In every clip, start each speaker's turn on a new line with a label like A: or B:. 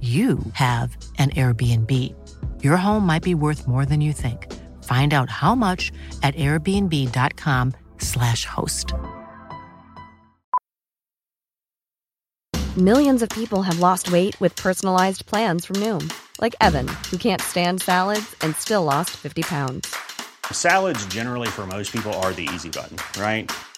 A: you have an Airbnb. Your home might be worth more than you think. Find out how much at airbnb.com/slash host.
B: Millions of people have lost weight with personalized plans from Noom, like Evan, who can't stand salads and still lost 50 pounds.
C: Salads, generally, for most people, are the easy button, right?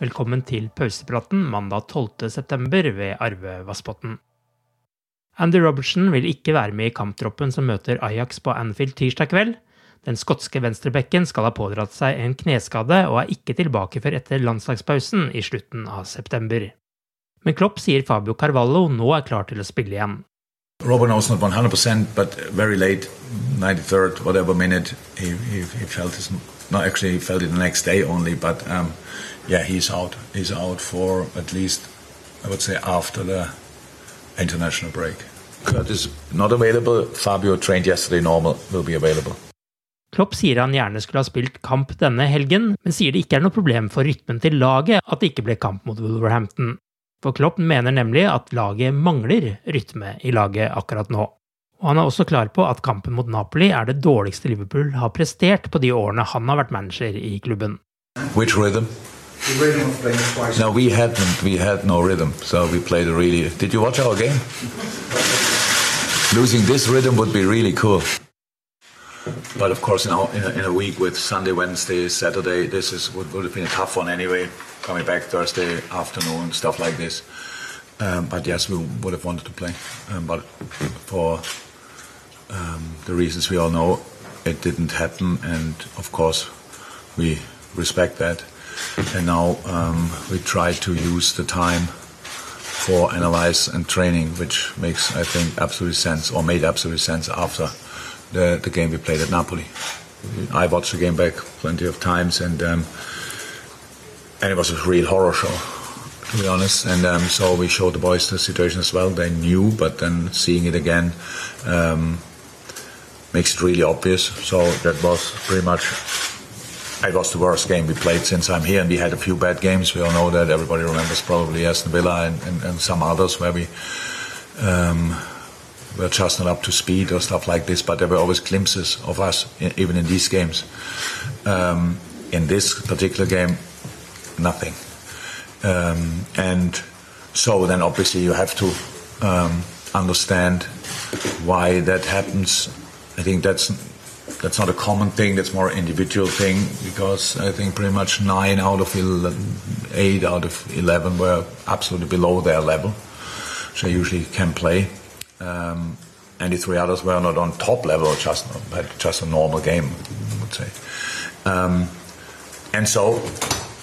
D: Velkommen til pausepraten mandag 12.9. ved Arve Vassbotn. Andy Robertson vil ikke være med i kamptroppen som møter Ajax på Anfield tirsdag kveld. Den skotske venstrebekken skal ha pådratt seg en kneskade og er ikke tilbake før etter landslagspausen i slutten av september. Men Klopp sier Fabio Carvalho nå er klar til å spille igjen.
E: Robert was not 100%, but very late, 93rd, whatever minute, he, he, he felt his. No, actually, felt it the next day only, but um, yeah, he's out. He's out for at least, I would say, after the international break. Kurt is not available. Fabio trained yesterday normal, will be available.
D: Klopp sier han gjerne skulle ha spilt kamp denne helgen, men sier det ikke er noe problem for rytmen til laget at det ikke ble kamp mot Wolverhampton. For Klopp mener nemlig at laget mangler rytme i laget akkurat nå. Og han er også klar på at kampen mot Napoli er det dårligste Liverpool har prestert på de årene han har vært manager i klubben.
E: Which rhythm?
F: The rhythm of playing twice.
E: No, we hadn't. We had no rhythm, so we played a really. Did you watch our game? Losing this rhythm would be really cool. But of course, now in a, in a week with Sunday, Wednesday, Saturday, this is would, would have been a tough one anyway. Coming back Thursday afternoon, stuff like this. Um, but yes, we would have wanted to play. Um, but for um, the reasons we all know, it didn't happen, and of course, we respect that. And now um, we try to use the time for analyze and training, which makes, I think, absolute sense, or made absolute sense after the, the game we played at Napoli. I watched the game back plenty of times, and um, and it was a real horror show, to be honest. And um, so we showed the boys the situation as well. They knew, but then seeing it again um, makes it really obvious. So that was pretty much. It was the worst game we played since I'm here, and we had a few bad games. We all know that. Everybody remembers probably Aston Villa and, and, and some others where we um, were just not up to speed or stuff like this. But there were always glimpses of us, in, even in these games. Um, in this particular game, nothing. Um, and so then obviously you have to um, understand why that happens. I think that's that's not a common thing. That's more an individual thing because I think pretty much nine out of 11, eight out of eleven were absolutely below their level, which I usually can play. Um, and the three others were not on top level, just had just a normal game, I would say. Um, and so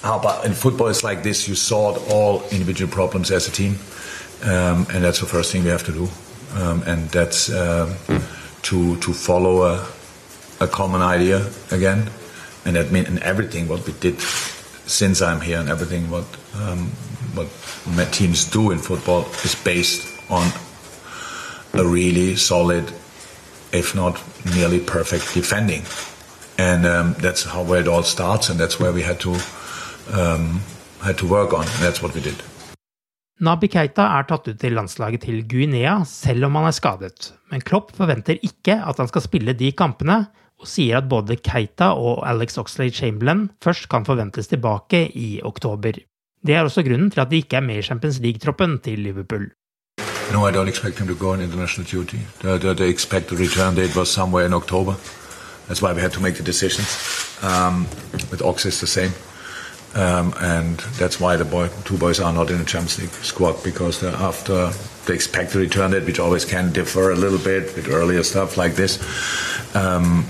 E: how about in football it's like this you sort all individual problems as a team um, and that's the first thing we have to do um, and that's um, to to follow a, a common idea again and that means in everything what we did since I'm here and everything what um, what teams do in football is based on a really solid, if not nearly perfect defending. And um, that's how where it all starts, and that's where we had to um, had to work on. And that's what we did.
D: Nabi Keita er tatt ut til landslaget til Guinea, selv om han er skadet. Men Klopp forventer ikke at han skal spille de kampene, og sier at både Keita og Alex Oxlade Chamberlain først kan forventes tilbake i oktober. Det er også grunnen til at de ikke er med i Champions League-troppen til Liverpool.
E: No, I don't expect him to go on international duty. The, the, the expected return date was somewhere in October. That's why we had to make the decisions. Um, with Ox is the same. Um, and that's why the boy, two boys are not in the Champions League squad because after they expect to return it, which always can differ a little bit with earlier stuff like this, um,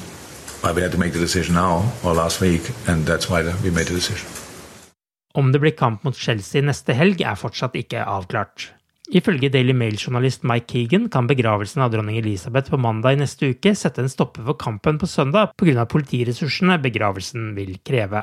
E: we had to make the decision now or last week, and that's why we made the decision.
D: Om det blir kamp mot Chelsea neste helg, er fortsatt ikke avklart. Ifølge Daily Mail-journalist Mike Keegan kan begravelsen av dronning Elisabeth på mandag i neste uke sette en stopper for kampen på søndag pga. politiressursene begravelsen vil kreve.